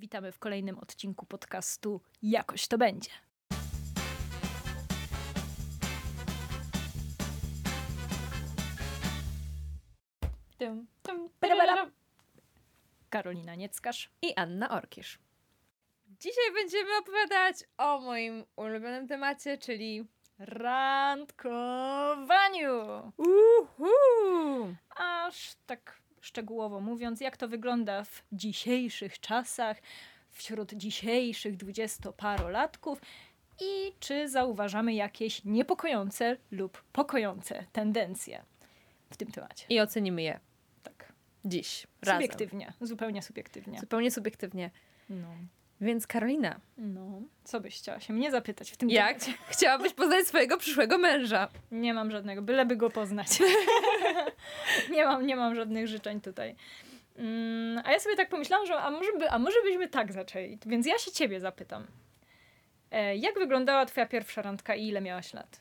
Witamy w kolejnym odcinku podcastu Jakoś to będzie. Karolina Nieckarz. i Anna Orkisz. Dzisiaj będziemy opowiadać o moim ulubionym temacie, czyli Randkowaniu. uhu! Aż tak szczegółowo mówiąc, jak to wygląda w dzisiejszych czasach, wśród dzisiejszych dwudziestoparolatków i czy zauważamy jakieś niepokojące lub pokojące tendencje w tym temacie. I ocenimy je Tak. dziś, razem. Subiektywnie, zupełnie subiektywnie. Zupełnie subiektywnie. No. Więc Karolina, no. Co byś chciała się mnie zapytać w tym jak temacie? chciałabyś poznać swojego przyszłego męża? Nie mam żadnego, byleby go poznać. nie, mam, nie mam żadnych życzeń tutaj. Mm, a ja sobie tak pomyślałam, że a może, by, a może byśmy tak zaczęli. Więc ja się ciebie zapytam. E, jak wyglądała twoja pierwsza randka i ile miałaś lat?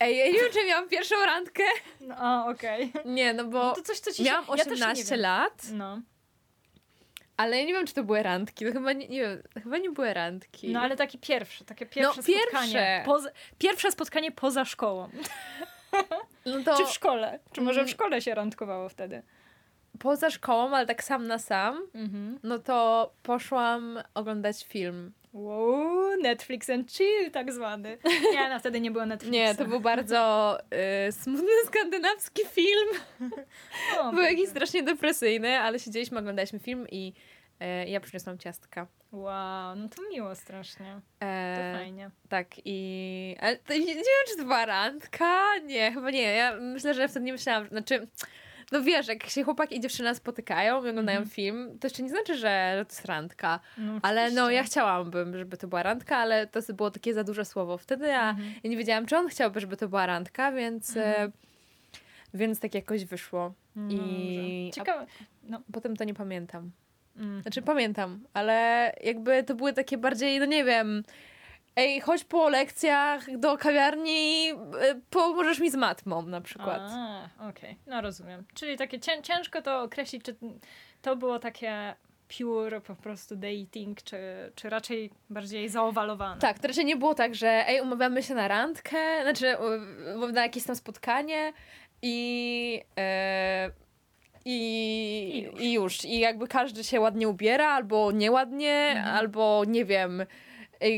Ej, ja nie wiem, czy miałam pierwszą randkę. No, okej. Nie, no bo No to coś, co ci miałam się... ja też nie 18 wiem. lat, No. Ale ja nie wiem, czy to były randki. To chyba nie, nie wiem, chyba nie były randki. no, ale takie pierwsze, takie pierwsze No, spotkanie. pierwsze. Poza, pierwsze spotkanie poza szkołą. no to Czy w szkole? Czy może w Mm. szkole się randkowało wtedy? poza szkołą, ale tak sam na sam, Mhm. no to poszłam oglądać film. Wow, Netflix and chill tak zwany. Nie, no wtedy nie było Netflixa. Nie, to był bardzo y, smutny skandynawski film. O, Był jakiś strasznie depresyjny, ale siedzieliśmy, oglądaliśmy film i y, ja przyniosłam ciastka. Wow, no to miło strasznie. To E, fajnie. tak i... Ale to, nie, nie wiem, czy to była randka. Nie, chyba nie. Ja myślę, że wtedy nie myślałam, znaczy... No wiesz, jak się chłopak i dziewczyna spotykają i oglądają Mhm. film, to jeszcze nie znaczy, że, że to jest randka. No, Ale no, ja chciałabym, żeby to była randka, ale to było takie za duże słowo wtedy, a Mhm. ja nie wiedziałam, czy on chciałby, żeby to była randka, więc, Mhm. e, więc tak jakoś wyszło. No, I-. Ciekawe. No. Potem to nie pamiętam. Mm. Znaczy pamiętam, ale jakby to były takie bardziej, no nie wiem, ej, chodź po lekcjach do kawiarni, y, pomożesz mi z matmą na przykład. Okej, no rozumiem. Czyli takie cię, ciężko to określić, czy to było takie pure po prostu dating, czy, czy raczej bardziej zaowalowane. Tak, to raczej nie było tak, że ej, umawiamy się na randkę, znaczy na jakieś tam spotkanie i... e, i, I już. I już. I jakby każdy się ładnie ubiera, albo nieładnie, Mhm. albo nie wiem,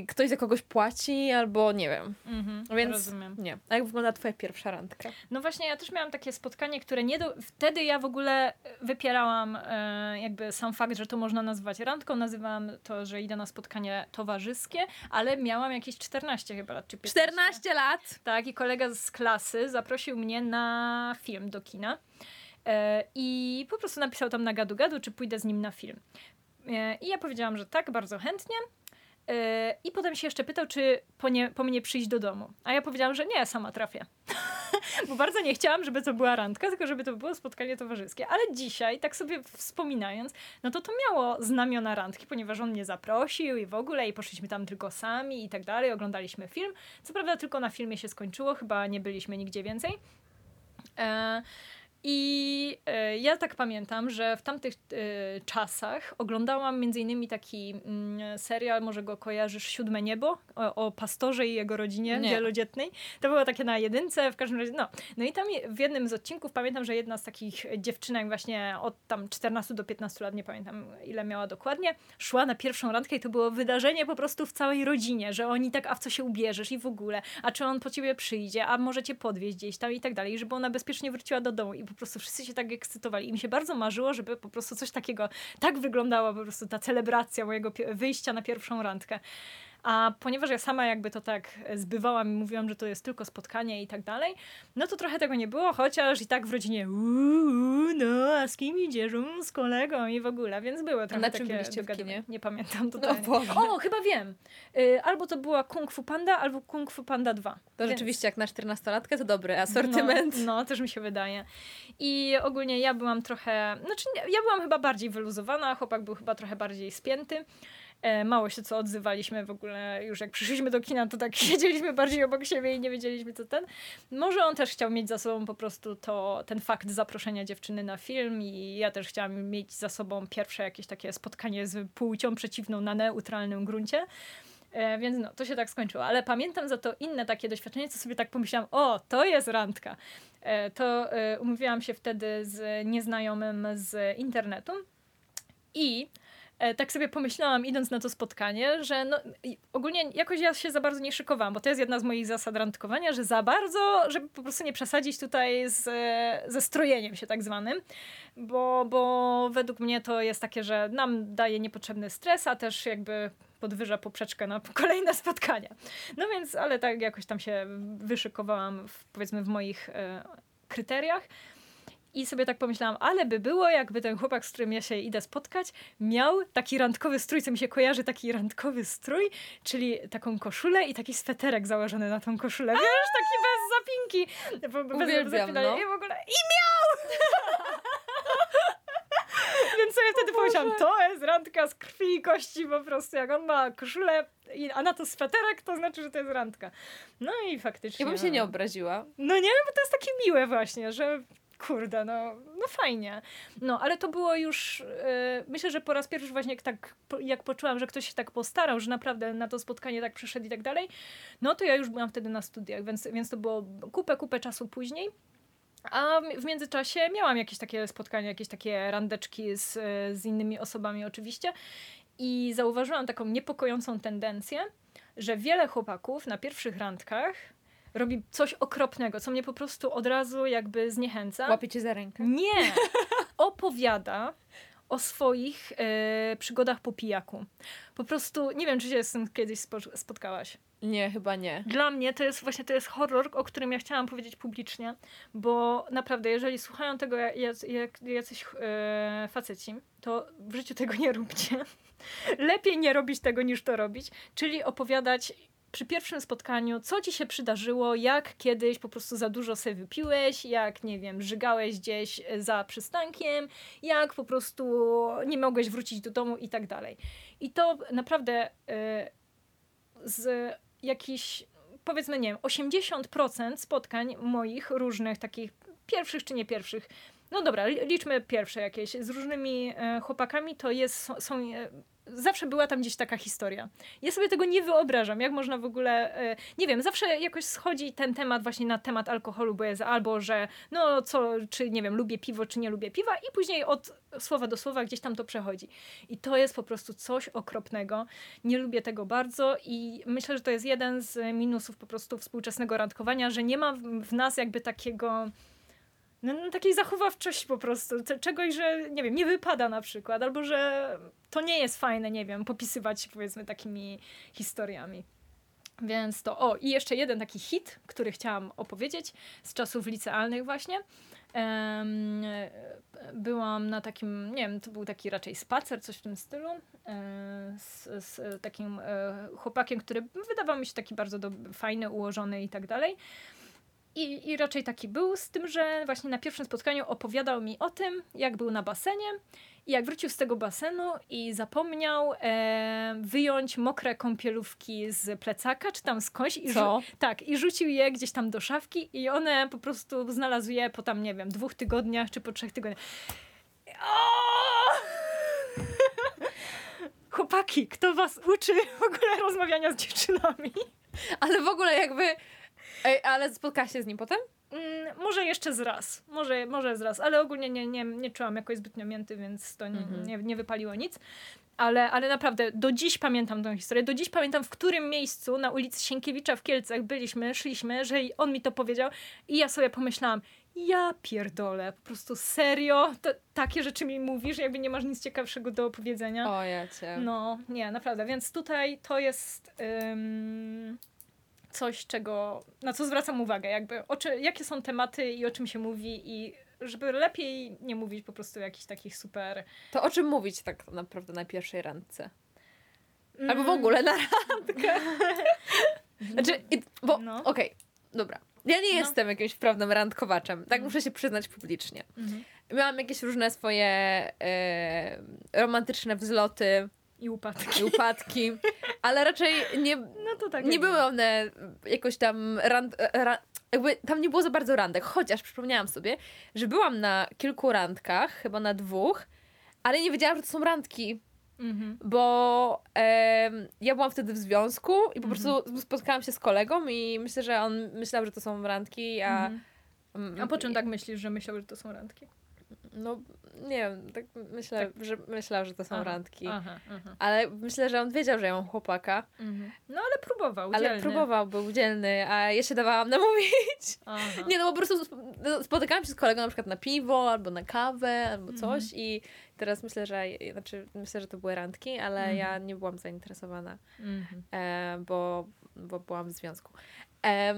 ktoś za kogoś płaci, albo nie wiem. Mhm, Więc rozumiem. nie. A jak wygląda twoja pierwsza randka? No właśnie, ja też miałam takie spotkanie, które nie do... Wtedy ja w ogóle wypierałam e, jakby sam fakt, że to można nazywać randką. Nazywałam to, że idę na spotkanie towarzyskie, ale miałam jakieś 14 chyba lat, czy 15. 14 lat! Tak, i kolega z klasy zaprosił mnie na film do kina. E, I po prostu napisał tam na gadu-gadu, czy pójdę z nim na film. E, I ja powiedziałam, że tak, bardzo chętnie. E, I potem się jeszcze pytał, czy po, nie, po mnie przyjść do domu. A ja powiedziałam, że nie, sama trafię. Bo bardzo nie chciałam, żeby to była randka, tylko żeby to było spotkanie towarzyskie. Ale dzisiaj, tak sobie wspominając, no to to miało znamiona randki, ponieważ on mnie zaprosił i w ogóle, i poszliśmy tam tylko sami i tak dalej, oglądaliśmy film. Co prawda tylko na filmie się skończyło, chyba nie byliśmy nigdzie więcej. E, I e, ja tak pamiętam, że w tamtych e, czasach oglądałam między innymi taki mm, serial, może go kojarzysz, Siódme Niebo, o, o pastorze i jego rodzinie Nie. wielodzietnej. To było takie na jedynce, w każdym razie, no. No i tam w jednym z odcinków pamiętam, że jedna z takich dziewczynek właśnie od tam 14 do 15 lat, nie pamiętam ile miała dokładnie, szła na pierwszą randkę i to było wydarzenie po prostu w całej rodzinie, że oni tak, a w co się ubierzesz i w ogóle, a czy on po ciebie przyjdzie, a może cię podwieźć gdzieś tam i tak dalej, żeby ona bezpiecznie wróciła do domu i po prostu wszyscy się tak ekscytowali i mi się bardzo marzyło, żeby po prostu coś takiego, tak wyglądała po prostu ta celebracja mojego wyjścia na pierwszą randkę. A ponieważ ja sama jakby to tak zbywałam i mówiłam, że to jest tylko spotkanie i tak dalej, no to trochę tego nie było, chociaż i tak w rodzinie uuu, no a z kim idziesz? Mm, z kolegą i w ogóle, więc były trochę na czym takie byliście w kinie? Nie pamiętam totalnie. Boże. o, chyba wiem. Y, albo to była Kung Fu Panda, albo Kung Fu Panda 2. To Więc- rzeczywiście jak na 14-latkę to dobry asortyment. no, no, też mi się wydaje. I ogólnie ja byłam trochę, znaczy ja byłam chyba bardziej wyluzowana, chłopak był chyba trochę bardziej spięty. E, mało się co odzywaliśmy w ogóle, już jak przyszliśmy do kina, to tak siedzieliśmy bardziej obok siebie i nie wiedzieliśmy co ten. Może on też chciał mieć za sobą po prostu to, ten fakt zaproszenia dziewczyny na film i ja też chciałam mieć za sobą pierwsze jakieś takie spotkanie z płcią przeciwną na neutralnym gruncie. E, więc no, to się tak skończyło. Ale pamiętam za to inne takie doświadczenie, co sobie tak pomyślałam, o, to jest randka. E, to umówiłam się wtedy z nieznajomym z internetu i tak sobie pomyślałam, idąc na to spotkanie, że no, ogólnie jakoś ja się za bardzo nie szykowałam, bo to jest jedna z moich zasad randkowania, że za bardzo, żeby po prostu nie przesadzić tutaj z, ze strojeniem się tak zwanym, bo, bo według mnie to jest takie, że nam daje niepotrzebny stres, a też jakby podwyża poprzeczkę na kolejne spotkania. No więc, ale tak jakoś tam się wyszykowałam, w, powiedzmy, w moich e, kryteriach. I sobie tak pomyślałam, ale by było, jakby ten chłopak, z którym ja się idę spotkać, miał taki randkowy strój, co mi się kojarzy, taki randkowy strój, czyli taką koszulę i taki sweterek założony na tą koszulę. Wiesz, taki bez zapinki. Bez, bez no. I w ogóle. I miał! Więc sobie wtedy pomyślałam, to jest randka z krwi i kości po prostu. Jak on ma koszulę, a na to sweterek, to znaczy, że to jest randka. No i faktycznie. Ja bym się nie obraziła. No nie, bo to jest takie miłe właśnie, że kurde, no, no fajnie. No, ale to było już, yy, myślę, że po raz pierwszy właśnie jak tak, jak poczułam, że ktoś się tak postarał, że naprawdę na to spotkanie tak przyszedł i tak dalej, no to ja już byłam wtedy na studiach, więc, więc to było kupę, kupę czasu później. A w międzyczasie miałam jakieś takie spotkania, jakieś takie randeczki z, z innymi osobami oczywiście i zauważyłam taką niepokojącą tendencję, że wiele chłopaków na pierwszych randkach robi coś okropnego, co mnie po prostu od razu jakby zniechęca. Łapie cię za rękę? Nie! Opowiada o swoich e, przygodach po pijaku. Po prostu, nie wiem, czy się z tym kiedyś spotkałaś. Nie, chyba nie. Dla mnie to jest właśnie to jest horror, o którym ja chciałam powiedzieć publicznie, bo naprawdę, jeżeli słuchają tego jacyś e, faceci, to w życiu tego nie róbcie. Lepiej nie robić tego niż to robić, czyli opowiadać przy pierwszym spotkaniu, co ci się przydarzyło, jak kiedyś po prostu za dużo sobie wypiłeś, jak, nie wiem, żygałeś gdzieś za przystankiem, jak po prostu nie mogłeś wrócić do domu i tak dalej. I to naprawdę y, z jakichś, powiedzmy, nie wiem, 80% spotkań moich różnych takich pierwszych czy nie pierwszych, no dobra, liczmy pierwsze jakieś, z różnymi e, chłopakami, to jest, są, są e, zawsze była tam gdzieś taka historia. Ja sobie tego nie wyobrażam, jak można w ogóle, e, nie wiem, zawsze jakoś schodzi ten temat właśnie na temat alkoholu, bo jest albo, że no co, czy nie wiem, lubię piwo, czy nie lubię piwa i później od słowa do słowa gdzieś tam to przechodzi. I to jest po prostu coś okropnego. Nie lubię tego bardzo i myślę, że to jest jeden z minusów po prostu współczesnego randkowania, że nie ma w nas jakby takiego no, no, takiej zachowawczości po prostu, czegoś, że nie wiem, nie wypada na przykład, albo że to nie jest fajne, nie wiem, popisywać się powiedzmy takimi historiami. Więc to, o i jeszcze jeden taki hit, który chciałam opowiedzieć z czasów licealnych właśnie. Um, byłam na takim, nie wiem, to był taki raczej spacer, coś w tym stylu, e, z, z takim e, chłopakiem, który wydawał mi się taki bardzo do, fajny, ułożony i tak dalej. I, I raczej taki był, z tym, że właśnie na pierwszym spotkaniu opowiadał mi o tym, jak był na basenie i jak wrócił z tego basenu i zapomniał e, wyjąć mokre kąpielówki z plecaka, czy tam skądś. I Co? Tak, i rzucił je gdzieś tam do szafki i one po prostu znalazł je po tam, nie wiem, dwóch tygodniach, czy po trzech tygodniach. Chłopaki, kto was uczy w ogóle rozmawiania z dziewczynami? Ale w ogóle jakby Ej, ale spotkałaś się z nim potem? Mm, może jeszcze z raz. Może, może z raz, ale ogólnie nie, nie, nie czułam jakoś zbytnio mięty, więc to nie, mhm. nie, nie wypaliło nic. Ale, ale naprawdę do dziś pamiętam tę historię. Do dziś pamiętam, w którym miejscu na ulicy Sienkiewicza w Kielcach byliśmy, szliśmy, że on mi to powiedział i ja sobie pomyślałam, ja pierdolę, po prostu serio, to, takie rzeczy mi mówisz, jakby nie masz nic ciekawszego do opowiedzenia. O, ja cię. No, nie, naprawdę, więc tutaj to jest coś, czego, na co zwracam uwagę, jakby o czy, jakie są tematy i o czym się mówi i żeby lepiej nie mówić po prostu jakichś takich super... To o czym mówić tak naprawdę na pierwszej randce? Albo w mm. ogóle na randkę. znaczy, bo, no. okej, okay, dobra. Ja nie no. jestem jakimś prawnym randkowaczem. Tak mm. muszę się przyznać publicznie. Mhm. Miałam jakieś różne swoje romantyczne wzloty I upadki. I upadki. Ale raczej nie, no to tak nie były one jakoś tam rand, ra, jakby tam nie było za bardzo randek, chociaż przypomniałam sobie, że byłam na kilku randkach, chyba na dwóch, ale nie wiedziałam, że to są randki. Mhm. Bo e, ja byłam wtedy w związku i po mhm. prostu spotkałam się z kolegą i myślę, że on myślał, że to są randki, a... Mhm. A po czym tak myślisz, że myślał, że to są randki? No, nie wiem, tak myślę, tak. że myślał, że to są aha, randki. Aha, aha. Ale myślę, że on wiedział, że ja mam chłopaka. Mhm. No ale próbował, dzielny. Ale próbował, był dzielny, a ja się dawałam namówić. Nie, no po prostu no, spotykałam się z kolegą na przykład na piwo, albo na kawę, albo coś mhm. i teraz myślę, że znaczy myślę, że to były randki, ale mhm. ja nie byłam zainteresowana, mhm. e, bo, bo byłam w związku. E,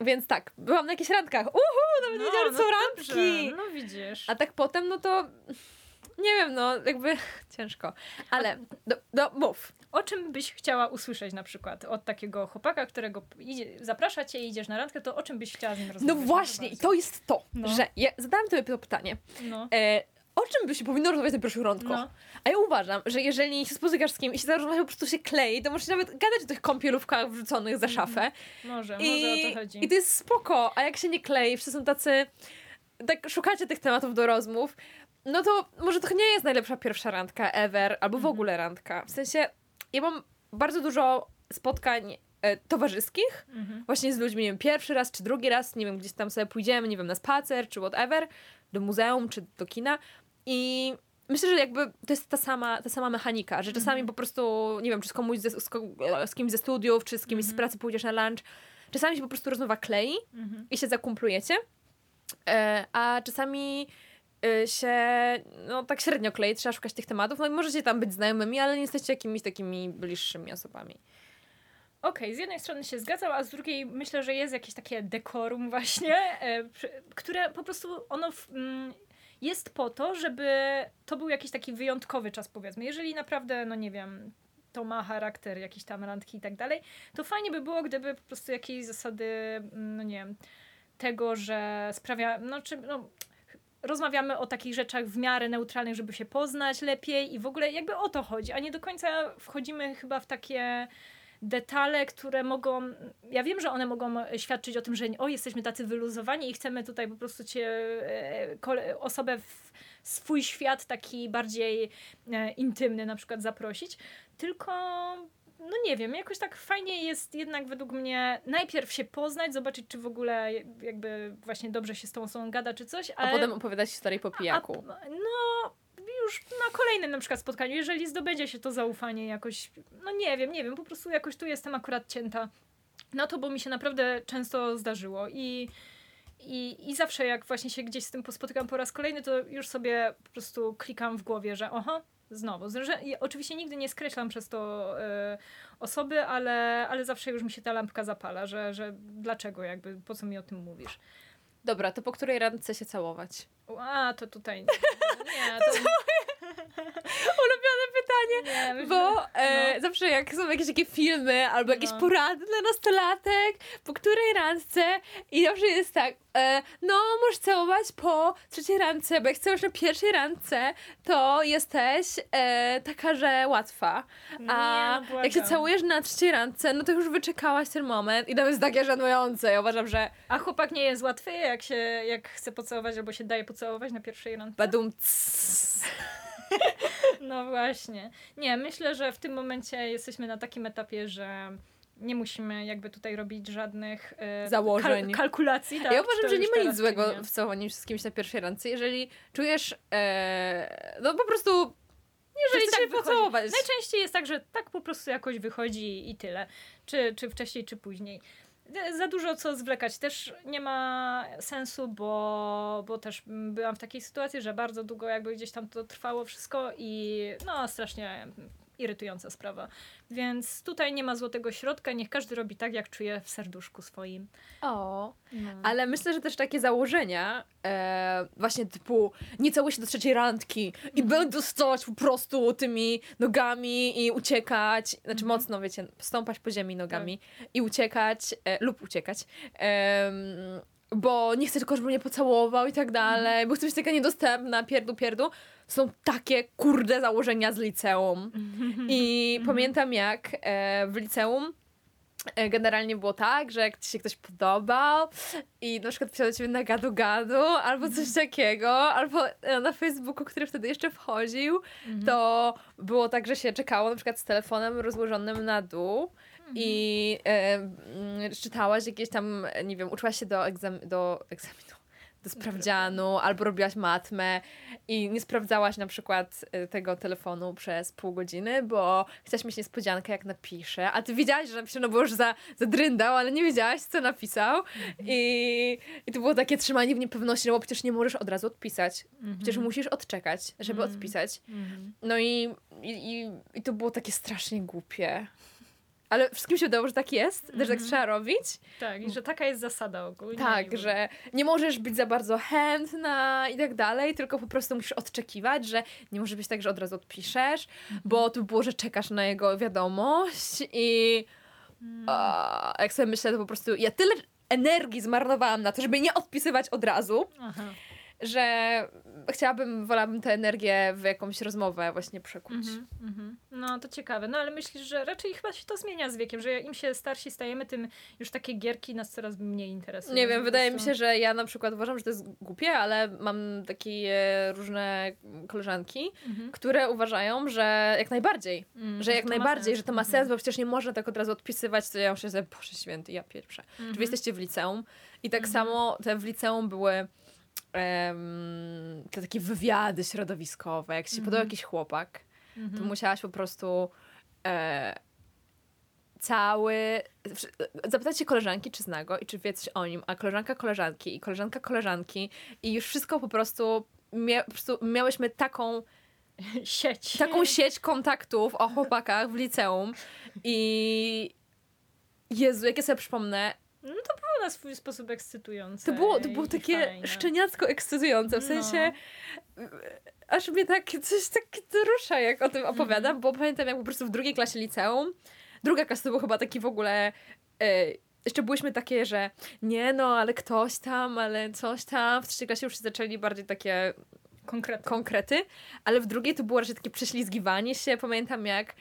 więc tak, byłam na jakichś randkach. Uhu, nawet no, wiedziałam, no co randki. No widzisz. A tak potem, no to nie wiem, no jakby ciężko. Ale, do, do, mów. O czym byś chciała usłyszeć na przykład od takiego chłopaka, którego idzie, zaprasza cię i idziesz na randkę, to o czym byś chciała z nim no rozmawiać? No właśnie, i to jest to, no. że ja zadałam tobie to pytanie. No. E, o czym by się powinno rozmawiać na pierwszych randkach? No. A ja uważam, że jeżeli się spotykasz z kimś i się rozmawia, po prostu się klei, to możesz nawet gadać o tych kąpielówkach wrzuconych za szafę. Mm. Może, I, może o to chodzi. I to jest spoko, a jak się nie klei, wszyscy są tacy, tak szukacie tych tematów do rozmów, no to może to nie jest najlepsza pierwsza randka ever, albo w mhm. ogóle randka. W sensie, ja mam bardzo dużo spotkań e, towarzyskich, mhm. właśnie z ludźmi, nie wiem, pierwszy raz czy drugi raz, nie wiem, gdzieś tam sobie pójdziemy, nie wiem, na spacer czy whatever, do muzeum czy do kina i myślę, że jakby to jest ta sama, ta sama mechanika, że czasami mm. po prostu, nie wiem, czy z komuś, ze, z, z kimś ze studiów, czy z kimś mm. z mhm. pracy pójdziesz na lunch, czasami się po prostu rozmowa klei mm. i się zakumplujecie, e, a czasami e, się, no tak średnio klei, trzeba szukać tych tematów, no i możecie tam być znajomymi, ale nie jesteście jakimiś takimi bliższymi osobami. Okej, okay, z jednej strony się zgadzam, a z drugiej myślę, że jest jakieś takie dekorum właśnie, e, które po prostu ono w, mm, jest po to, żeby to był jakiś taki wyjątkowy czas, powiedzmy. Jeżeli naprawdę, no nie wiem, to ma charakter, jakieś tam randki i tak dalej, to fajnie by było, gdyby po prostu jakieś zasady, mm, no nie wiem, tego, że sprawia, no czy, no, rozmawiamy o takich rzeczach w miarę neutralnych, żeby się poznać lepiej i w ogóle jakby o to chodzi, a nie do końca wchodzimy chyba w takie detale, które mogą, ja wiem, że one mogą świadczyć o tym, że o, jesteśmy tacy wyluzowani i chcemy tutaj po prostu cię, e, osobę w swój świat taki bardziej e, intymny na przykład zaprosić, tylko no nie wiem, jakoś tak fajnie jest jednak według mnie najpierw się poznać, zobaczyć, czy w ogóle jakby właśnie dobrze się z tą osobą gada, czy coś. Ale... A potem opowiadać historię po pijaku. A, no, już na kolejnym na przykład spotkaniu, jeżeli zdobędzie się to zaufanie jakoś, no nie wiem, nie wiem, po prostu jakoś tu jestem akurat cięta na to, bo mi się naprawdę często zdarzyło i i, I zawsze jak właśnie się gdzieś z tym spotykam po raz kolejny, to już sobie po prostu klikam w głowie, że oho, znowu. Że, oczywiście nigdy nie skreślam przez to y, osoby, ale, ale zawsze już mi się ta lampka zapala, że, że dlaczego jakby, po co mi o tym mówisz. Dobra, to po której randce się całować? A, to tutaj. Nie, to... Ulubione pytanie. Nie, bo e, no. zawsze jak są jakieś takie filmy albo jakieś no. porady dla nastolatek, po której randce i zawsze jest tak, e, no możesz całować po trzeciej randce, bo jak chcesz na pierwszej randce, to jesteś e, taka, że łatwa. A nie, no jak się całujesz na trzeciej randce, no to już wyczekałaś ten moment i to jest takie żenujące. Ja uważam, że... A chłopak nie jest łatwy, jak się jak chce pocałować albo się daje pocałować na pierwszej randce? Badum No właśnie. Nie, myślę, że w tym momencie jesteśmy na takim etapie, że nie musimy jakby tutaj robić żadnych e, założeń, kal kalkulacji. Tak? Ja uważam, że nie ma nic złego w całowaniu się z kimś na pierwszej randce, jeżeli czujesz e, no po prostu jeżeli tak się pocałować. Najczęściej jest tak, że tak po prostu jakoś wychodzi i tyle. Czy, czy wcześniej, czy później za dużo co zwlekać. Też nie ma sensu, bo, bo też byłam w takiej sytuacji, że bardzo długo jakby gdzieś tam to trwało wszystko i no strasznie irytująca sprawa. Więc tutaj nie ma złotego środka, niech każdy robi tak, jak czuje w serduszku swoim. O, no. ale myślę, że też takie założenia, e, właśnie typu nie całuj się do trzeciej randki i mm. będę stać po prostu tymi nogami i uciekać, znaczy mm. mocno, wiecie, stąpać po ziemi nogami tak. i uciekać e, lub uciekać. E, bo nie chcę tylko, żeby mnie pocałował i tak dalej, mm. bo chcę być taka niedostępna, pierdu, pierdu. Są takie kurde założenia z liceum. I mm. pamiętam jak e, w liceum E, generalnie było tak, że jak ci się ktoś podobał i na przykład pisał do ciebie na gadu gadu albo coś mhm. takiego, albo e, na Facebooku, który wtedy jeszcze wchodził, mhm. to było tak, że się czekało na przykład z telefonem rozłożonym na dół mhm. I e, czytałaś jakieś tam, nie wiem, uczyłaś się do, egzam do egzaminu do sprawdzianu, albo robiłaś matmę i nie sprawdzałaś na przykład y, tego telefonu przez pół godziny, bo chciałaś mieć niespodziankę, jak napisze, a ty wiedziałaś, że napisze, no bo już za, zadryndał, ale nie wiedziałaś, co napisał mhm. I, i to było takie trzymanie w niepewności, no bo przecież nie możesz od razu odpisać. Mhm. Przecież musisz odczekać, żeby mhm. odpisać. No i, i, i to było takie strasznie głupie ale wszystkim się wydało, że tak jest, mm -hmm. że tak mhm. trzeba robić. Tak, i że taka jest zasada ogólnie. Tak, że nie możesz być za bardzo chętna i tak dalej, tylko po prostu musisz odczekiwać, że nie może być tak, że od razu odpiszesz, mm -hmm. bo tu było, że czekasz na jego wiadomość i mm. a, jak sobie myślę, to po prostu ja tyle energii zmarnowałam na to, żeby nie odpisywać od razu. Aha że chciałabym, wolałabym tę energię w jakąś rozmowę właśnie przekuć. Mm -hmm, mm -hmm. No to ciekawe. No ale myślisz, że raczej chyba się to zmienia z wiekiem, że im się starsi stajemy, tym już takie gierki nas coraz mniej interesują. Nie wiem, wydaje mi się, że ja na przykład uważam, że to jest głupie, ale mam takie różne koleżanki, mm -hmm. które uważają, że jak najbardziej, mm, że jak najbardziej, że to ma sens, bo przecież nie można tak od razu odpisywać, to ja muszę sobie, Boże Święty, ja pierwsza. Czy wy mhm. jesteście w liceum? I tak mhm. samo te w liceum były um, te takie wywiady środowiskowe, jak się mm -hmm. podobał jakiś chłopak, mm -hmm. to mhm. musiałaś po prostu e, cały... Zapytać się koleżanki, czy zna go i czy wie coś o nim, a koleżanka koleżanki i koleżanka koleżanki i już wszystko po prostu, mia, po prostu miałyśmy taką sieć. Taką sieć kontaktów o chłopakach w liceum i Jezu, jak ja sobie przypomnę, no to było na swój sposób ekscytujące. To było, to było takie fajne. szczeniacko ekscytujące, w sensie no. aż mnie tak coś tak rusza, jak o tym opowiadam, mm. bo pamiętam jak po prostu w drugiej klasie liceum, druga klasa to był chyba taki w ogóle... E, jeszcze byłyśmy takie, że nie no, ale ktoś tam, ale coś tam. W trzeciej klasie już zaczęli bardziej takie konkrety. konkrety, ale w drugiej to było raczej takie prześlizgiwanie się. Pamiętam jak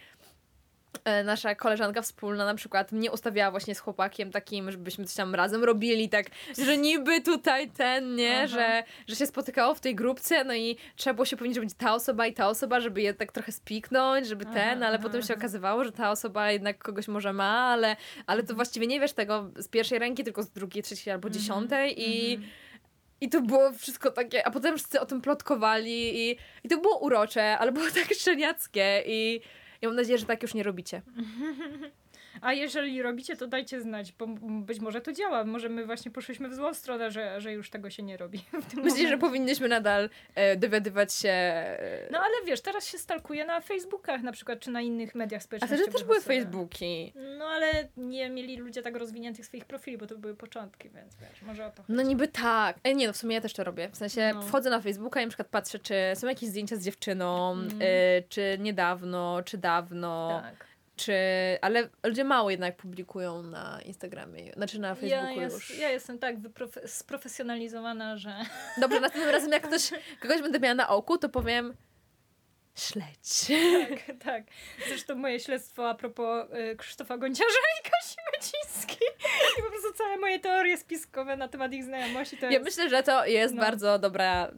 nasza koleżanka wspólna na przykład mnie ustawiała właśnie z chłopakiem takim, żebyśmy coś tam razem robili, tak, że niby tutaj ten, nie, że, że się spotykało w tej grupce, no i trzeba było się powiedzieć, że będzie ta osoba i ta osoba, żeby je tak trochę spiknąć, żeby aha, ten, ale potem się okazywało, że ta osoba jednak kogoś może ma, ale, ale to mhm. właściwie nie wiesz tego z pierwszej ręki, tylko z drugiej, trzeciej albo mhm, dziesiątej i mhm. i to było wszystko takie, a potem wszyscy o tym plotkowali i, i to było urocze, ale było tak szczeniackie i ja mam nadzieję, że tak już nie robicie. A jeżeli robicie, to dajcie znać, bo być może to działa. Może my właśnie poszliśmy w złą stronę, że, że już tego się nie robi. Myślę, że powinniśmy nadal e, dowiadywać się. E... No ale wiesz, teraz się stalkuje na Facebookach na przykład, czy na innych mediach społecznościowych. A wtedy też były Facebooki. No ale nie mieli ludzie tak rozwiniętych swoich profili, bo to były początki, więc wiesz, może o to chodzi. No niby tak. E, nie, no w sumie ja też to robię. W sensie no. wchodzę na Facebooka i na przykład patrzę, czy są jakieś zdjęcia z dziewczyną, mm. e, czy niedawno, czy dawno. Tak czy, ale ludzie mało jednak publikują na Instagramie, znaczy na Facebooku ja już. ja jestem tak sprofesjonalizowana, że... Dobrze, następnym razem jak ktoś, kogoś będę miała na oku, to powiem śledź. Tak, tak. Zresztą moje śledztwo a propos y, Krzysztofa Gonciarza i Kasi Macińskiej i po prostu całe moje teorie spiskowe na temat ich znajomości to Ja myślę, że to jest no. bardzo dobra...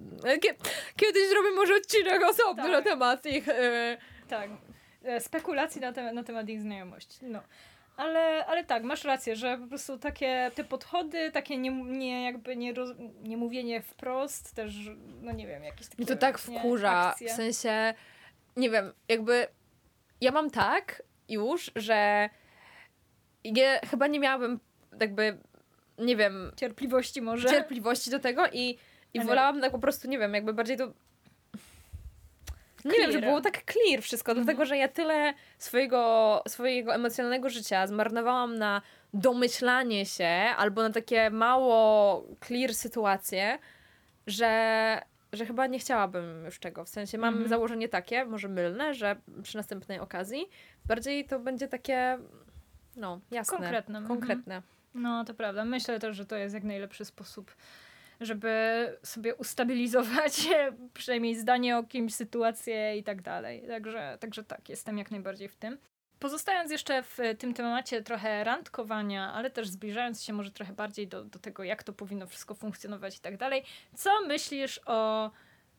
Kiedyś zrobię może odcinek osobny tak. na temat ich... Y... Tak, spekulacji na, te, na temat ich znajomości. No. Ale, ale tak, masz rację, że po prostu takie te podchody, takie nie, nie jakby nie, roz, nie mówienie wprost, też, no nie wiem, jakieś takie. Mi to tak wkurza. W sensie, nie wiem, jakby ja mam tak już, że ja chyba nie miałabym jakby, nie wiem. Cierpliwości może. Cierpliwości do tego i, i wolałam tak po prostu, nie wiem, jakby bardziej to nie wiem, że było tak clear wszystko, mhm. dlatego że ja tyle swojego, swojego emocjonalnego życia zmarnowałam na domyślanie się albo na takie mało clear sytuacje, że, że chyba nie chciałabym już tego. W sensie mam mhm. założenie takie, może mylne, że przy następnej okazji bardziej to będzie takie no, jasne, konkretne. konkretne. No, to prawda. Myślę też, że to jest jak najlepszy sposób żeby sobie ustabilizować przynajmniej zdanie o kimś, sytuację i tak dalej. Także, także tak, jestem jak najbardziej w tym. Pozostając jeszcze w tym temacie trochę randkowania, ale też zbliżając się może trochę bardziej do, do tego, jak to powinno wszystko funkcjonować i tak dalej, co myślisz o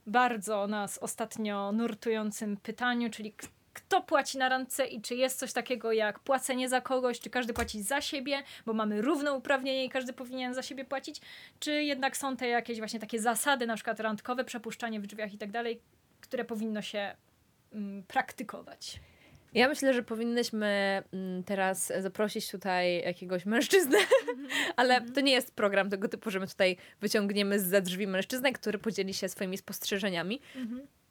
bardzo nas ostatnio nurtującym pytaniu, czyli kto płaci na randce i czy jest coś takiego jak płacenie za kogoś, czy każdy płaci za siebie, bo mamy równouprawnienie i każdy powinien za siebie płacić, czy jednak są te jakieś właśnie takie zasady, na przykład randkowe, przepuszczanie w drzwiach i tak dalej, które powinno się mm, praktykować. Ja myślę, że powinnyśmy mm, teraz zaprosić tutaj jakiegoś mężczyznę, ale to nie jest program tego typu, że my tutaj wyciągniemy z za drzwi mężczyznę, który podzieli się swoimi spostrzeżeniami. E,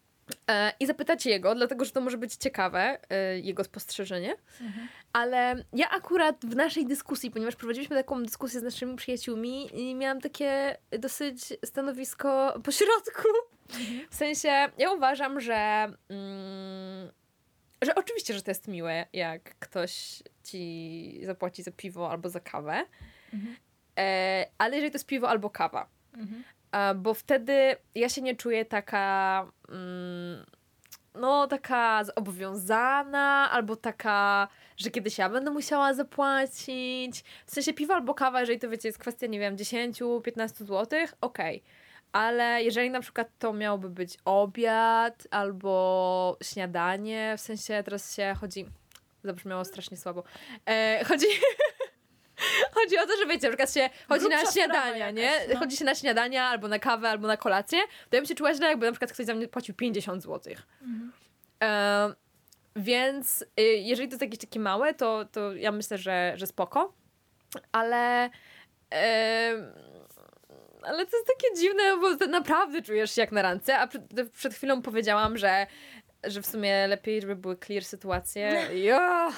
I zapytać jego, dlatego że to może być ciekawe, e, jego spostrzeżenie. Mhm. Ale ja akurat w naszej dyskusji, ponieważ prowadziliśmy taką dyskusję z naszymi przyjaciółmi, i miałam takie dosyć stanowisko pośrodku. Mhm. W sensie, ja uważam, że. Mm, że oczywiście, że to jest miłe, jak ktoś ci zapłaci za piwo albo za kawę. Mhm. E, ale jeżeli to jest piwo albo kawa, mhm bo wtedy ja się nie czuję taka. Mm, no, taka zobowiązana, albo taka, że kiedyś ja będę musiała zapłacić. W sensie piwo albo kawa, jeżeli to wiecie, jest kwestia, nie wiem, 10-15 zł, okej. Okay. Ale jeżeli na przykład to miałoby być obiad albo śniadanie, w sensie teraz się chodzi. Zabrzmiało strasznie słabo. E, chodzi. Chodzi o to, że wiecie, na przykład się chodzi Grubsza na śniadania, nie? no. Chodzi się na śniadania, albo na kawę, albo na kolację, to ja bym się czuła źle, jakby na przykład ktoś za mnie płacił 50 zł. Mhm. E, więc y, jeżeli to jest jakieś takie małe, to, to ja myślę, że, że spoko. Ale... E, ale to jest takie dziwne, bo naprawdę czujesz się jak na randce, a przed, przed chwilą powiedziałam, że że w sumie lepiej, żeby były clear sytuacje. Jo!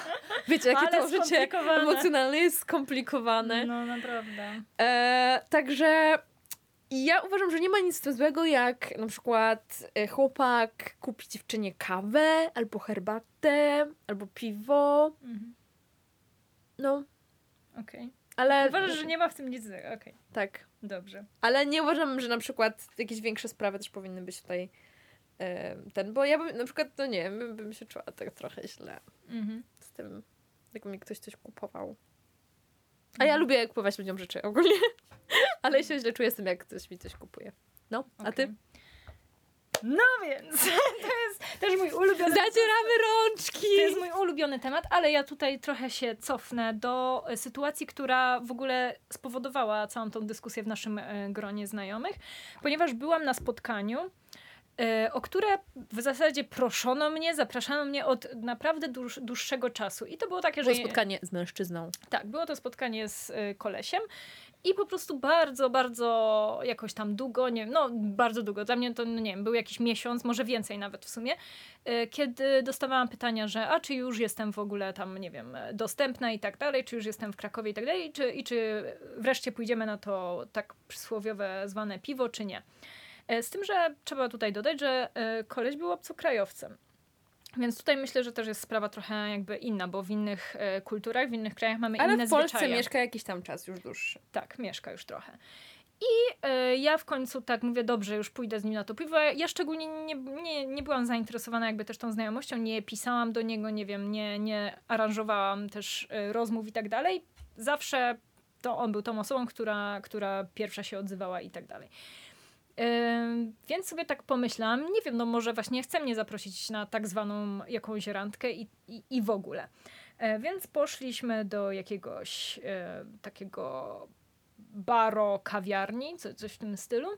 Wiecie, jakie to życie emocjonalne jest skomplikowane. No, naprawdę. E, także ja uważam, że nie ma nic złego, jak na przykład e, chłopak kupi dziewczynie kawę, albo herbatę, albo piwo. Mhm. No. Okej. Okay. Ale... Uważasz, że nie ma w tym nic złego, okej. Okay. Tak. Dobrze. Ale nie uważam, że na przykład jakieś większe sprawy też powinny być tutaj ten, bo ja bym na przykład, no nie wiem, bym się czuła tak trochę źle mhm. z tym, jak mi ktoś coś kupował. A ja mhm. lubię kupować ludziom rzeczy ogólnie, ale się źle czuję z tym, jak ktoś mi coś kupuje. No, a ty? No więc, to jest też mój ulubiony Zacieramy rączki! To jest mój ulubiony temat, ale ja tutaj trochę się cofnę do sytuacji, która w ogóle spowodowała całą tą dyskusję w naszym e, gronie znajomych, ponieważ byłam na spotkaniu E, o które w zasadzie proszono mnie, zapraszano mnie od naprawdę dłuż, dłuższego czasu. I to było takie, że. Było spotkanie z mężczyzną. Tak, było to spotkanie z y, kolesiem. I po prostu bardzo, bardzo jakoś tam długo, nie wiem, no bardzo długo, dla mnie to, no nie wiem, był jakiś miesiąc, może więcej nawet w sumie, y, kiedy dostawałam pytania, że a czy już jestem w ogóle tam, nie wiem, dostępna i tak dalej, czy już jestem w Krakowie i tak dalej, czy, i czy wreszcie pójdziemy na to tak przysłowiowe zwane piwo, czy nie. E, z tym, że trzeba tutaj dodać, że e, koleś był obcokrajowcem. Więc tutaj myślę, że też jest sprawa trochę jakby inna, bo w innych e, kulturach, w innych krajach mamy Ale inne zwyczaje. Ale w Polsce zwyczaje. mieszka jakiś tam czas już dłuższy. Tak, mieszka już trochę. I y, ja w końcu tak mówię, dobrze, już pójdę z nim na to piwo. Ja szczególnie nie, nie, nie byłam zainteresowana jakby też tą znajomością, nie pisałam do niego, nie wiem, nie, nie aranżowałam też rozmów i tak dalej. Zawsze to on był tą osobą, która, która pierwsza się odzywała i tak dalej. Więc sobie tak pomyślałam, nie wiem, no może właśnie chce mnie zaprosić na tak zwaną jakąś randkę i, i, i w ogóle. E, więc poszliśmy do jakiegoś e, takiego baro, kawiarni, co, coś w tym stylu.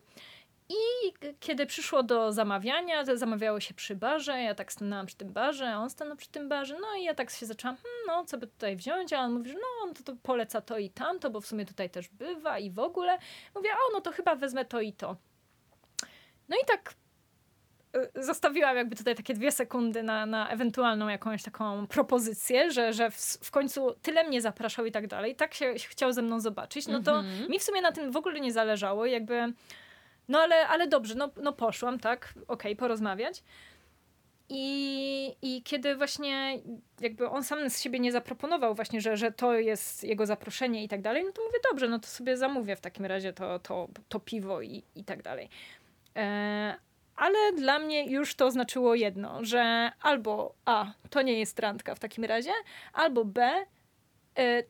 I kiedy przyszło do zamawiania, to zamawiało się przy barze, ja tak stanęłam przy tym barze, a on stanął przy tym barze, no i ja tak się zaczęłam, hmm, no co by tutaj wziąć, a on mówi, że no on to, to poleca to i tamto, bo w sumie tutaj też bywa i w ogóle. Mówię, o no to chyba wezmę to i to. No i tak y, zostawiłam jakby tutaj takie dwie sekundy na, na ewentualną jakąś taką propozycję, że, że w, w końcu tyle mnie zapraszał i tak dalej, tak się, chciał ze mną zobaczyć, no to mm -hmm. mi w sumie na tym w ogóle nie zależało, jakby no ale, ale dobrze, no, no poszłam, tak, okej, okay, porozmawiać. I, I kiedy właśnie jakby on sam z siebie nie zaproponował właśnie, że, że to jest jego zaproszenie i tak dalej, no to mówię, dobrze, no to sobie zamówię w takim razie to, to, to piwo i, i tak dalej. E, ale dla mnie już to znaczyło jedno, że albo A, to nie jest randka w takim razie, albo B,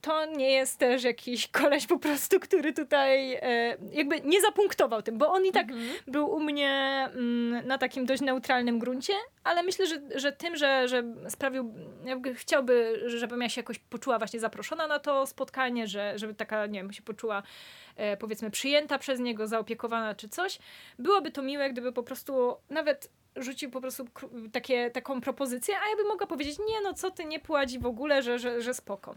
to nie jest też jakiś koleś po prostu, który tutaj e, jakby nie zapunktował tym, bo on i tak mhm. był u mnie mm, na takim dość neutralnym gruncie, ale myślę, że, że tym, że, że sprawił, jakby chciałby, żebym ja się jakoś poczuła właśnie zaproszona na to spotkanie, że, żeby taka, nie wiem, się poczuła e, powiedzmy przyjęta przez niego, zaopiekowana czy coś, byłoby to miłe, gdyby po prostu nawet rzucił po prostu takie, taką propozycję, a ja bym mogła powiedzieć, nie no co ty, nie płaci w ogóle, że, że, że spoko.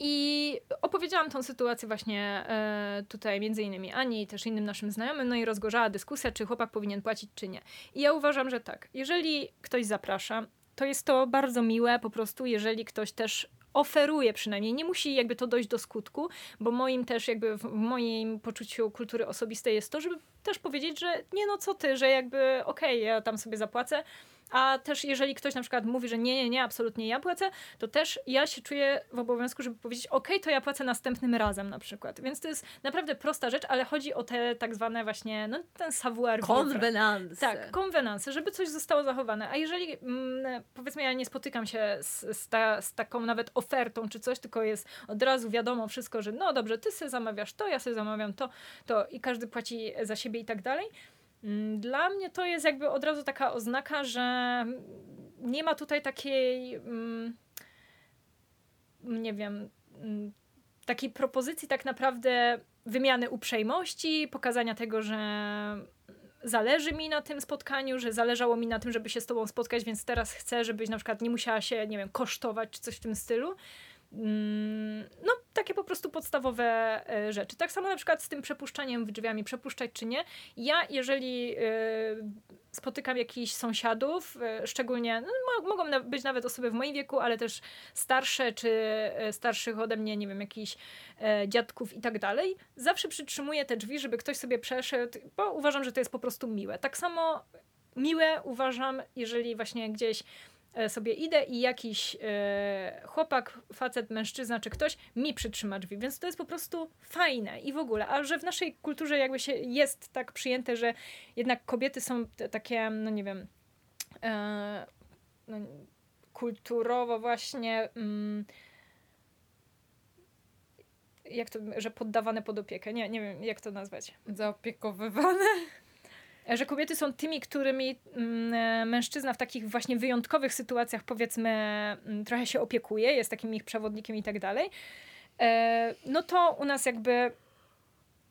I opowiedziałam tą sytuację właśnie e, tutaj między innymi Ani i też innym naszym znajomym, no i rozgorzała dyskusja, czy chłopak powinien płacić, czy nie. I ja uważam, że tak. Jeżeli ktoś zaprasza, to jest to bardzo miłe po prostu, jeżeli ktoś też oferuje przynajmniej. Nie musi jakby to dojść do skutku, bo moim też jakby w moim poczuciu kultury osobistej jest to, żeby też powiedzieć, że nie no co ty, że jakby okej, okay, ja tam sobie zapłacę, a też jeżeli ktoś na przykład mówi, że nie, nie, nie, absolutnie ja płacę, to też ja się czuję w obowiązku, żeby powiedzieć, ok, to ja płacę następnym razem na przykład. Więc to jest naprawdę prosta rzecz, ale chodzi o te tak zwane właśnie, no ten savoir Konwenanse. Tak, konwenanse, żeby coś zostało zachowane. A jeżeli mm, powiedzmy ja nie spotykam się z, z, ta, z, taką nawet ofertą czy coś, tylko jest od razu wiadomo wszystko, że no dobrze, ty sobie zamawiasz to, ja sobie zamawiam to, to i każdy płaci za siebie i tak dalej, dla mnie to jest jakby od razu taka oznaka, że nie ma tutaj takiej, mm, nie wiem, mm, takiej propozycji tak naprawdę wymiany uprzejmości, pokazania tego, że zależy mi na tym spotkaniu, że zależało mi na tym, żeby się z tobą spotkać, więc teraz chcę, żebyś na przykład nie musiała się, nie wiem, kosztować czy coś w tym stylu. Mm, no, takie po prostu podstawowe e, rzeczy. Tak samo na przykład z tym przepuszczaniem drzwiami, przepuszczać czy nie. Ja, jeżeli e, spotykam jakichś sąsiadów, e, szczególnie, no, mogą być nawet osoby w moim wieku, ale też starsze, czy starszych ode mnie, nie wiem, jakichś dziadków i tak dalej, zawsze przytrzymuję te drzwi, żeby ktoś sobie przeszedł, bo uważam, że to jest po prostu miłe. Tak samo miłe uważam, jeżeli właśnie gdzieś sobie idę i jakiś e, chłopak, facet, mężczyzna czy ktoś mi przytrzyma drzwi, więc to jest po prostu fajne i w ogóle, a że w naszej kulturze jakby się jest tak przyjęte, że jednak kobiety są takie, no nie wiem, e, no, kulturowo właśnie mm, jak to, że poddawane pod opiekę, nie, nie wiem jak to nazwać. Zaopiekowywane? Że kobiety są tymi, którymi mm, e, mężczyzna w takich właśnie wyjątkowych sytuacjach, powiedzmy, mm, trochę się opiekuje, jest takim ich przewodnikiem i tak dalej, e, no to u nas jakby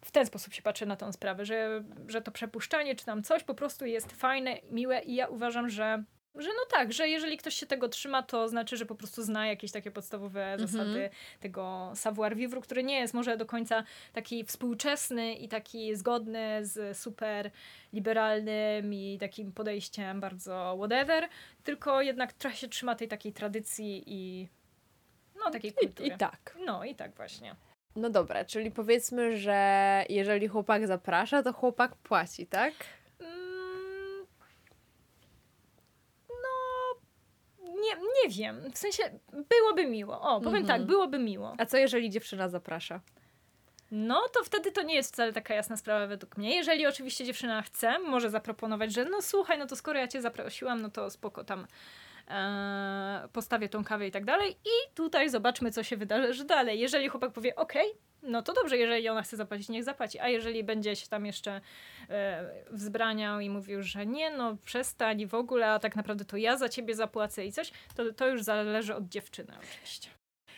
w ten sposób się patrzy na tą sprawę, że, że to przepuszczanie czy tam coś po prostu jest fajne, miłe i ja uważam, że że no tak, że jeżeli ktoś się tego trzyma, to znaczy, że po prostu zna jakieś takie podstawowe -hmm. zasady tego savoir vivre, który nie jest może do końca taki współczesny i taki zgodny z super liberalnym i takim podejściem bardzo whatever, tylko jednak trochę się trzyma tej takiej tradycji i no takiej kultury. I, i tak. No i tak właśnie. No dobra, czyli powiedzmy, że jeżeli chłopak zaprasza, to chłopak płaci, tak? Nie, nie wiem. W sensie byłoby miło. O, powiem mhm. tak, byłoby miło. A co jeżeli dziewczyna zaprasza? No to wtedy to nie jest wcale taka jasna sprawa według mnie. Jeżeli oczywiście dziewczyna chce, może zaproponować, że no słuchaj, no to skoro ja cię zaprosiłam, no to spoko tam postawię tą kawę i tak dalej. I tutaj zobaczmy, co się wydarzy dalej. Jeżeli chłopak powie, ok, no to dobrze, jeżeli ona chce zapłacić, niech zapłaci. A jeżeli będzie się tam jeszcze e, wzbraniał i mówił, że nie, no przestań w ogóle, a tak naprawdę to ja za ciebie zapłacę i coś, to, to już zależy od dziewczyny oczywiście.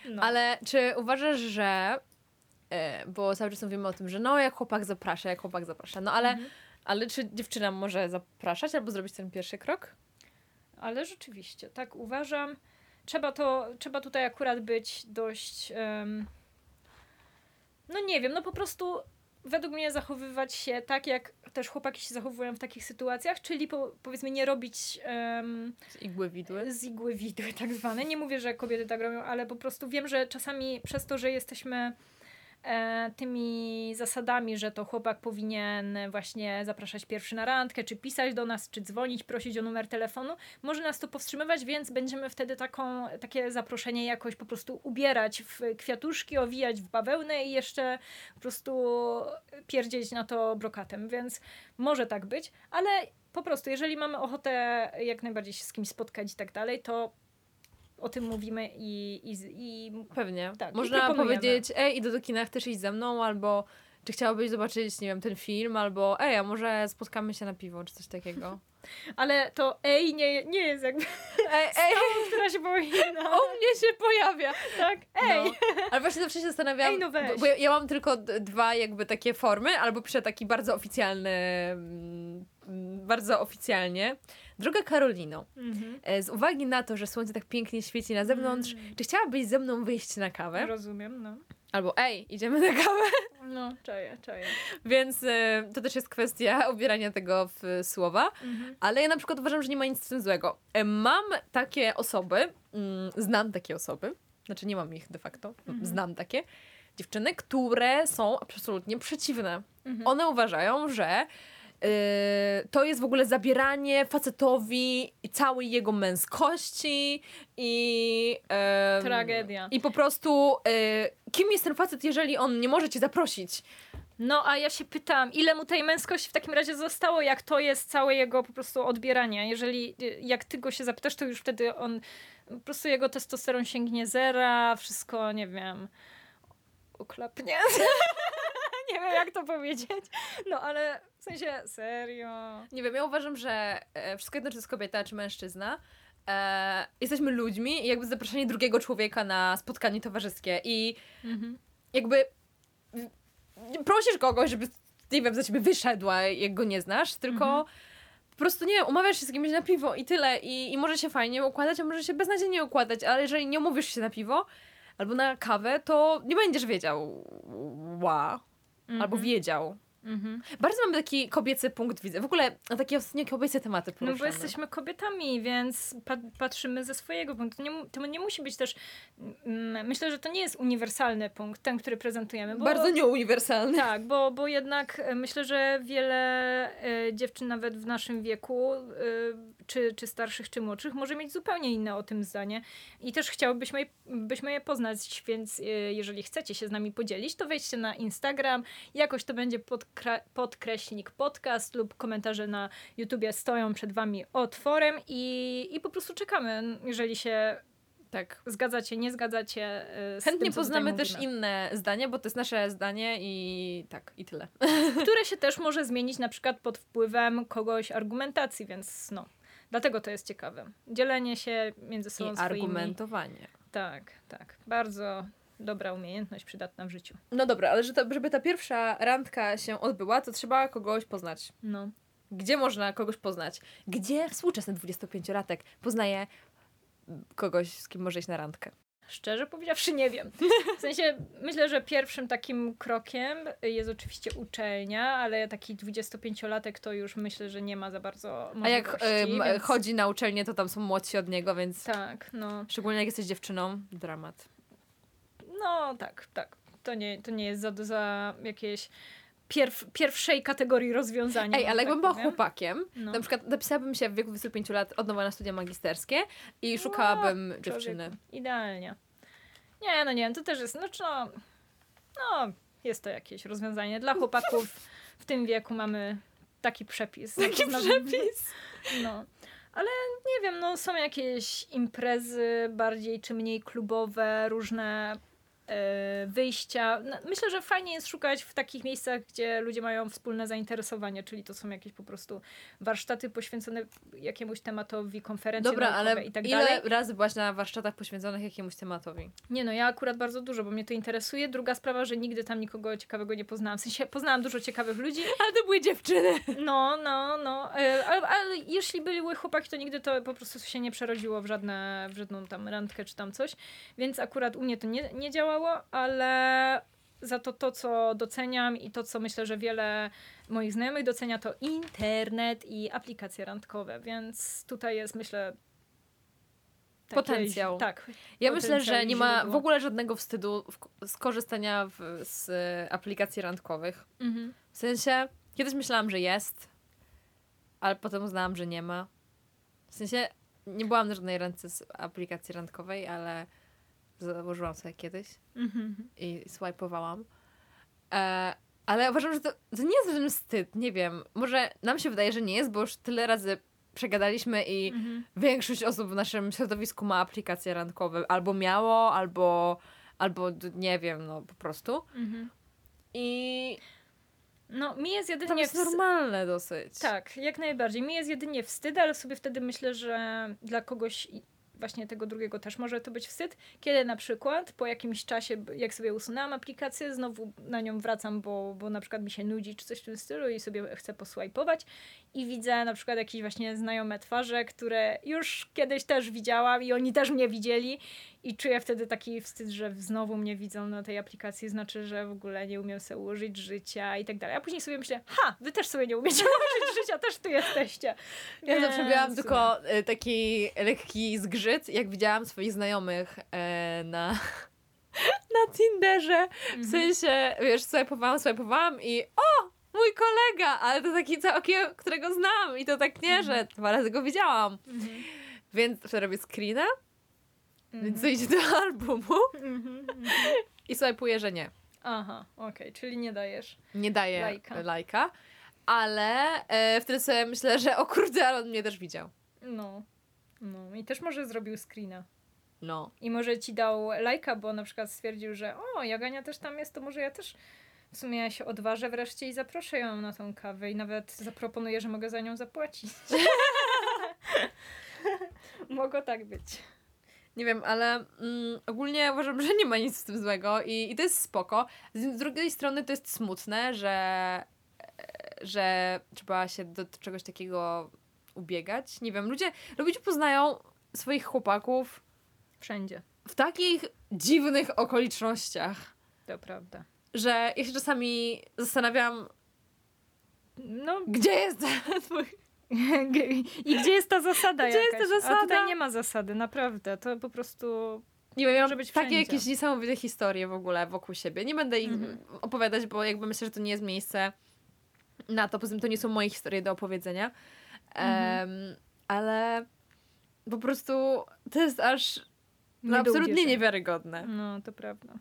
No. Ale czy uważasz, że e, bo cały czas mówimy o tym, że no jak chłopak zaprasza, jak chłopak zaprasza, no ale, mhm. ale czy dziewczyna może zapraszać albo zrobić ten pierwszy krok? Ale rzeczywiście, tak uważam. Trzeba to, trzeba tutaj akurat być dość um, no nie wiem, no po prostu według mnie zachowywać się tak, jak też chłopaki się zachowują w takich sytuacjach, czyli po, powiedzmy nie robić um, z igły widły. Z igły widły tak zwane. Nie mówię, że kobiety tak robią, ale po prostu wiem, że czasami przez to, że jesteśmy tymi zasadami, że to chłopak powinien właśnie zapraszać pierwszy na randkę, czy pisać do nas, czy dzwonić, prosić o numer telefonu, może nas to powstrzymywać, więc będziemy wtedy taką, takie zaproszenie jakoś po prostu ubierać w kwiatuszki, owijać w bawełnę i jeszcze po prostu pierdzieć na to brokatem, więc może tak być, ale po prostu, jeżeli mamy ochotę jak najbardziej się z kimś spotkać i tak dalej, to o tym mówimy i, i, i pewnie. Tak, Można powiedzieć, ej, idę do kina, chcesz iść ze mną, albo czy chciałabyś zobaczyć, nie wiem, ten film, albo ej, a może spotkamy się na piwo, czy coś takiego. Ale to ej nie, nie jest jakby ej, ej. która się powinna. O mnie się pojawia. Tak, ej. No. Ale właśnie zawsze się zastanawiam, ej, no bo ja, ja, mam tylko dwa jakby takie formy, albo piszę taki bardzo oficjalny, mm, bardzo oficjalnie. Droga Karolino, mhm. E, z uwagi na to, że słońce tak pięknie świeci na zewnątrz, mm. czy chciałabyś ze mną wyjść na kawę? Rozumiem, no. Albo ej, idziemy na kawę. No, czaję, czaję. Więc y, to też jest kwestia obierania tego w słowa. Mhm. Ale ja na przykład uważam, że nie ma nic z tym złego. E, mam takie osoby, mm, znam takie osoby, znaczy nie mam ich de facto, mhm. znam takie dziewczyny, które są absolutnie przeciwne. Mhm. One uważają, że to jest w ogóle zabieranie facetowi całej jego męskości i. Tragedia. I po prostu, yy, kim jest ten facet, jeżeli on nie może cię zaprosić? No, a ja się pytam, ile mu tej męskości w takim razie zostało, jak to jest całe jego po prostu odbieranie. Jeżeli, jak ty go się zapytasz, to już wtedy on, po prostu jego testosteron sięgnie zera, wszystko, nie wiem, uklapnie. nie wiem, jak to powiedzieć. No, ale w sensie, serio. Nie wiem, ja uważam, że e, wszystko jedno, czy to jest kobieta, czy mężczyzna, e, jesteśmy ludźmi i jakby zaproszenie drugiego człowieka na spotkanie towarzyskie i mhm. jakby prosisz kogoś, żeby nie wiem, za ciebie wyszedła, jak go nie znasz, tylko mhm. po prostu nie umawiasz się z kimś na piwo i tyle i, i może się fajnie układać, a może się beznadziejnie układać, ale jeżeli nie umówisz się na piwo albo na kawę, to nie będziesz wiedział wow, albo mhm. wiedział, Mhm. Bardzo mamy taki kobiecy punkt widzenia. W ogóle takie ostatnio kobiece tematy poruszamy. No bo jesteśmy kobietami, więc pa patrzymy ze swojego punktu. Nie, to nie musi być też... Mm, myślę, że to nie jest uniwersalny punkt, ten, który prezentujemy. Bo, Bardzo nieuniwersalny. Tak, bo, bo jednak e, myślę, że wiele e, dziewczyn nawet w naszym wieku, e, czy, czy starszych, czy młodszych, może mieć zupełnie inne o tym zdanie. I też chciałybyśmy byśmy je poznać, więc e, jeżeli chcecie się z nami podzielić, to wejdźcie na Instagram. Jakoś to będzie pod podkreśnik podcast lub komentarze na YouTubie stoją przed Wami otworem i, i po prostu czekamy, jeżeli się tak. Zgadzacie, nie zgadzacie. E, Chętnie tym, poznamy też inne zdanie, bo to jest nasze zdanie i tak, i tyle. Które się też może zmienić na przykład pod wpływem kogoś argumentacji, więc no. Dlatego to jest ciekawe. Dzielenie się między sobą I swoimi... argumentowanie. Tak, tak. Bardzo dobra umiejętność przydatna w życiu. No dobra, ale żeby ta pierwsza randka się odbyła, to trzeba kogoś poznać. No. Gdzie można kogoś poznać? Gdzie współczesny 25-latek poznaje kogoś, z kim może iść na randkę? Szczerze powiedziawszy, nie wiem. W sensie, myślę, że pierwszym takim krokiem jest oczywiście uczelnia, ale taki 25-latek to już myślę, że nie ma za bardzo A jak y, więc... chodzi na uczelnię, to tam są młodsi od niego, więc. Tak, no. Szczególnie jak jesteś dziewczyną, dramat. No tak, tak. To nie, to nie jest za, za jakieś pierw, pierwszej kategorii rozwiązania. Ej, ale jakbym tak była chłopakiem, no. na przykład napisałabym się w wieku 25 lat od nowa na studia magisterskie i szukałabym no, dziewczyny. Idealnie. Nie, no nie wiem, to też jest, no, no, no, jest to jakieś rozwiązanie. Dla chłopaków w tym wieku mamy taki przepis. Taki przepis? No. Ale nie wiem, no są jakieś imprezy bardziej czy mniej klubowe, różne wyjścia. No, myślę, że fajnie jest szukać w takich miejscach, gdzie ludzie mają wspólne zainteresowania, czyli to są jakieś po prostu warsztaty poświęcone jakiemuś tematowi, konferencje Dobra, ale i tak ile dalej. razy byłaś na warsztatach poświęconych jakiemuś tematowi? Nie no, ja akurat bardzo dużo, bo mnie to interesuje. Druga sprawa, że nigdy tam nikogo ciekawego nie poznałam. W sensie poznałam dużo ciekawych ludzi. Ale to były dziewczyny. No, no, no. E, ale, ale jeśli były chłopaki, to nigdy to po prostu się nie przerodziło w, żadne, w żadną tam randkę czy tam coś. Więc akurat u mnie to nie, nie działało ale za to to, co doceniam i to, co myślę, że wiele moich znajomych docenia, to internet i aplikacje randkowe, więc tutaj jest, myślę, potencjał. tak. Ja myślę, że nie ma w ogóle żadnego wstydu z korzystania w, z aplikacji randkowych. Mhm. W sensie, kiedyś myślałam, że jest, ale potem uznałam, że nie ma. W sensie, nie byłam na żadnej randce z aplikacji randkowej, ale założyłam sobie kiedyś mhm. i swajpowałam. E, ale uważam, że to, to nie jest żaden wstyd, nie wiem. Może nam się wydaje, że nie jest, bo już tyle razy przegadaliśmy i mhm. większość osób w naszym środowisku ma aplikacje randkowe. Albo miało, albo, albo nie wiem, no po prostu. Mhm. I no, mi jest jedynie... To jest normalne dosyć. Tak, jak najbardziej. Mi jest jedynie wstyd, ale sobie wtedy myślę, że dla kogoś właśnie tego drugiego też może to być wstyd, kiedy na przykład po jakimś czasie, jak sobie usunęłam aplikację, znowu na nią wracam, bo, bo na przykład mi się nudzi czy coś w tym stylu i sobie chcę posłajpować i widzę na przykład jakieś właśnie znajome twarze, które już kiedyś też widziałam i oni też mnie widzieli i czuję wtedy taki wstyd, że znowu mnie widzą na tej aplikacji, znaczy, że w ogóle nie umiem sobie ułożyć życia i tak dalej. A później sobie myślę, ha, wy też sobie nie umiecie ułożyć życia, też tu jesteście. Ja zawsze miałam tylko y, taki lekki zgrzyt, jak widziałam swoich znajomych e, na na Tinderze. W mhm. sensie, wiesz, swajpowałam, swajpowałam i o, mój kolega, ale to taki całkiem, którego znam i to tak nie, że mhm. dwa razy go widziałam. Mhm. Więc wtedy robię screena. Więc idzie do albumu mhm, mhm. i swajpuje, że nie. Aha, okej, okay. czyli nie dajesz Nie daję lajka, lajka ale e, wtedy sobie myślę, że o kurde, ale on mnie też widział. No, no i też może zrobił screena. No. I może ci dał lajka, bo na przykład stwierdził, że o, Jagania też tam jest, to może ja też w sumie ja się odważę wreszcie i zaproszę ją na tą kawę i nawet zaproponuję, że mogę za nią zapłacić. Mogło tak być. Nie wiem, ale mm, ogólnie uważam, że nie ma nic z tym złego i, i to jest spoko. Z drugiej strony to jest smutne, że, że trzeba się do czegoś takiego ubiegać. Nie wiem, ludzie, ludzie poznają swoich chłopaków wszędzie. W takich dziwnych okolicznościach. To prawda. Że ja się czasami zastanawiam, no, gdzie jest twój I gdzie jest ta zasada Gdzie jakaś? jest ta zasada? A tutaj nie ma zasady, naprawdę. To po prostu nie wiem, może być takie wszędzie. jakieś niesamowite historie w ogóle wokół siebie. Nie będę ich mhm. opowiadać, bo jakby myślę, że to nie jest miejsce na to. Poza tym to nie są moje historie do opowiedzenia. Mhm. Um, ale po prostu to jest aż no, absolutnie niewiarygodne. No, to prawda.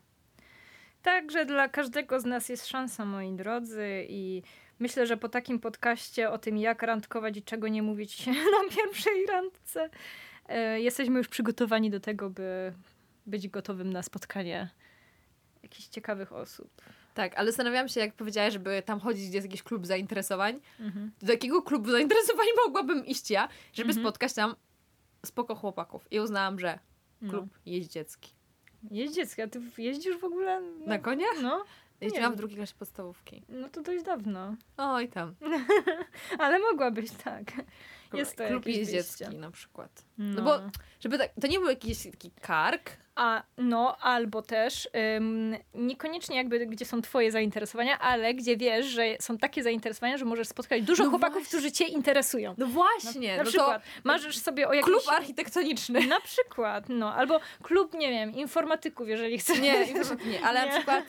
Także dla każdego z nas jest szansa, moi drodzy, i Myślę, że po takim podcaście o tym, jak randkować i czego nie mówić na pierwszej randce, e, jesteśmy już przygotowani do tego, by być gotowym na spotkanie jakichś ciekawych osób. Tak, ale zastanawiałam się, jak powiedziałaś, żeby tam chodzić, gdzie jest jakiś klub zainteresowań. Mhm. Do jakiego klubu zainteresowań mogłabym iść ja, żeby mhm. spotkać tam spoko chłopaków. I uznałam, że no. klub no. jeździecki. Jeździecki? A ty jeździsz w ogóle? No, na koniach? No. Jeździłam w drugiej klasie podstawówki. No to dość dawno. Oj tam. Ale mogłabyś, tak. Jest to Klub jeździecki na przykład. No. no. bo, żeby tak, to nie był jakiś taki kark. A, no, albo też ym, niekoniecznie jakby, gdzie są twoje zainteresowania, ale gdzie wiesz, że są takie zainteresowania, że możesz spotkać dużo no chłopaków, właśnie. którzy cię interesują. No właśnie. Na, na no przykład marzysz sobie o jakimś... Klub architektoniczny. Na przykład, no. Albo klub, nie wiem, informatyków, jeżeli chcesz. Nie, nie ale nie. na przykład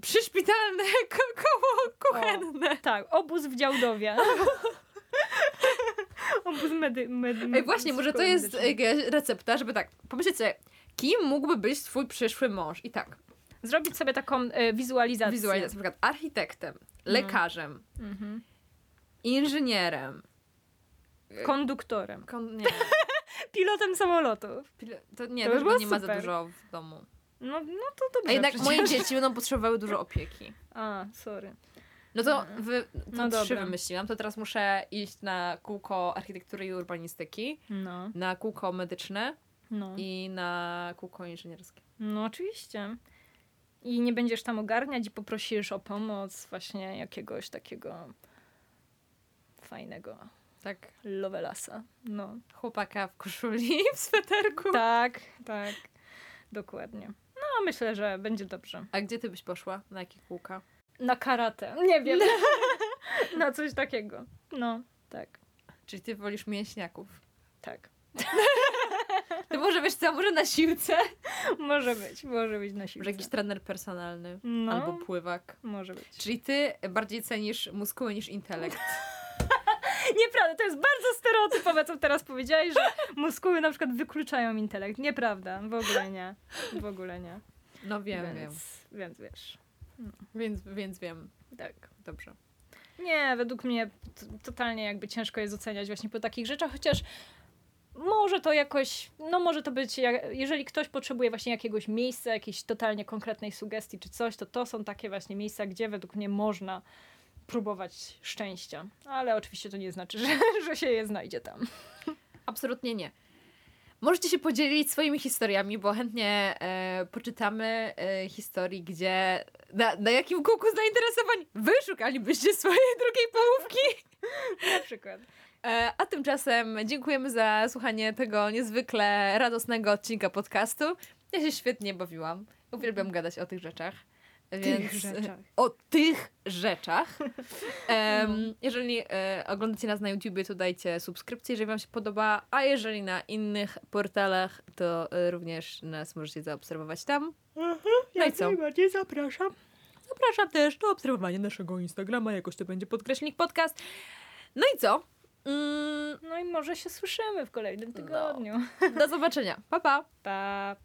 przyszpitalne ko koło kuchenne. O, tak, obóz w Działdowie. obóz medy... medy Ej, właśnie, może to jest medyczny. recepta, żeby tak, pomyśleć sobie, kim mógłby być twój przyszły mąż? I tak. Zrobić sobie taką e, wizualizację. Wizualizację, na przykład architektem, lekarzem, mm. inżynierem, konduktorem. Kon. Pilotem samolotu. Pilo to nie, to, to nie ma za dużo w domu. No, no to dobrze. A jednak przecież. moje dzieci będą potrzebowały dużo opieki. A, sorry. No to, wy, to no trzy dobra. wymyśliłam. To teraz muszę iść na kółko architektury i urbanistyki, no. na kółko medyczne no. i na kółko inżynierskie. No oczywiście. I nie będziesz tam ogarniać i poprosisz o pomoc właśnie jakiegoś takiego fajnego. Tak. Lovelasa. No. Chłopaka w koszuli, w sweterku. Tak, tak. Dokładnie. No, myślę, że będzie dobrze. A gdzie ty byś poszła? Na jakie kółka? Na karate. Nie wiem. Na coś takiego. No, tak. Czyli ty wolisz mięśniaków? Tak. To może być co, może na siłce? może być, może być na siłce. Może jakiś trener personalny. No, albo pływak. Może być. Czyli ty bardziej cenisz muskuły niż intelekt. Nieprawda, to jest bardzo stereotypowe, co teraz powiedziałeś, że muskuły na przykład wykluczają intelekt. Nieprawda, w ogóle nie. W ogóle nie. No wiem, więc, wiem. Więc wiesz. No. Więc, więc wiem. Tak. Dobrze. Nie, według mnie totalnie jakby ciężko jest oceniać właśnie po takich rzeczach, chociaż może to jakoś, no może to być, jeżeli ktoś potrzebuje właśnie jakiegoś miejsca, jakiejś totalnie konkretnej sugestii czy coś, to to są takie właśnie miejsca, gdzie według mnie można próbować szczęścia. Ale oczywiście to nie znaczy, że, że się je znajdzie tam. Absolutnie nie. Możecie się podzielić swoimi historiami, bo chętnie e, poczytamy e, historii, gdzie na, na jakim kółku zainteresowań wy szukalibyście swojej drugiej połówki. na przykład. E, a tymczasem dziękujemy za słuchanie tego niezwykle radosnego odcinka podcastu. Ja się świetnie bawiłam. Uwielbiam gadać o tych rzeczach. Więc rzeczach. o tych rzeczach. Um, jeżeli e, oglądacie nas na YouTubie, to dajcie subskrypcję, jeżeli Wam się podoba, a jeżeli na innych portalach, to e, również nas możecie zaobserwować tam. Mhm, no i co? najbardziej zapraszam. Zapraszam też do obserwowania naszego Instagrama, jakoś to będzie podkreślnik podcast. No i co? Mm. No i może się słyszymy w kolejnym no. tygodniu. No. Do zobaczenia. Pa, pa. Pa.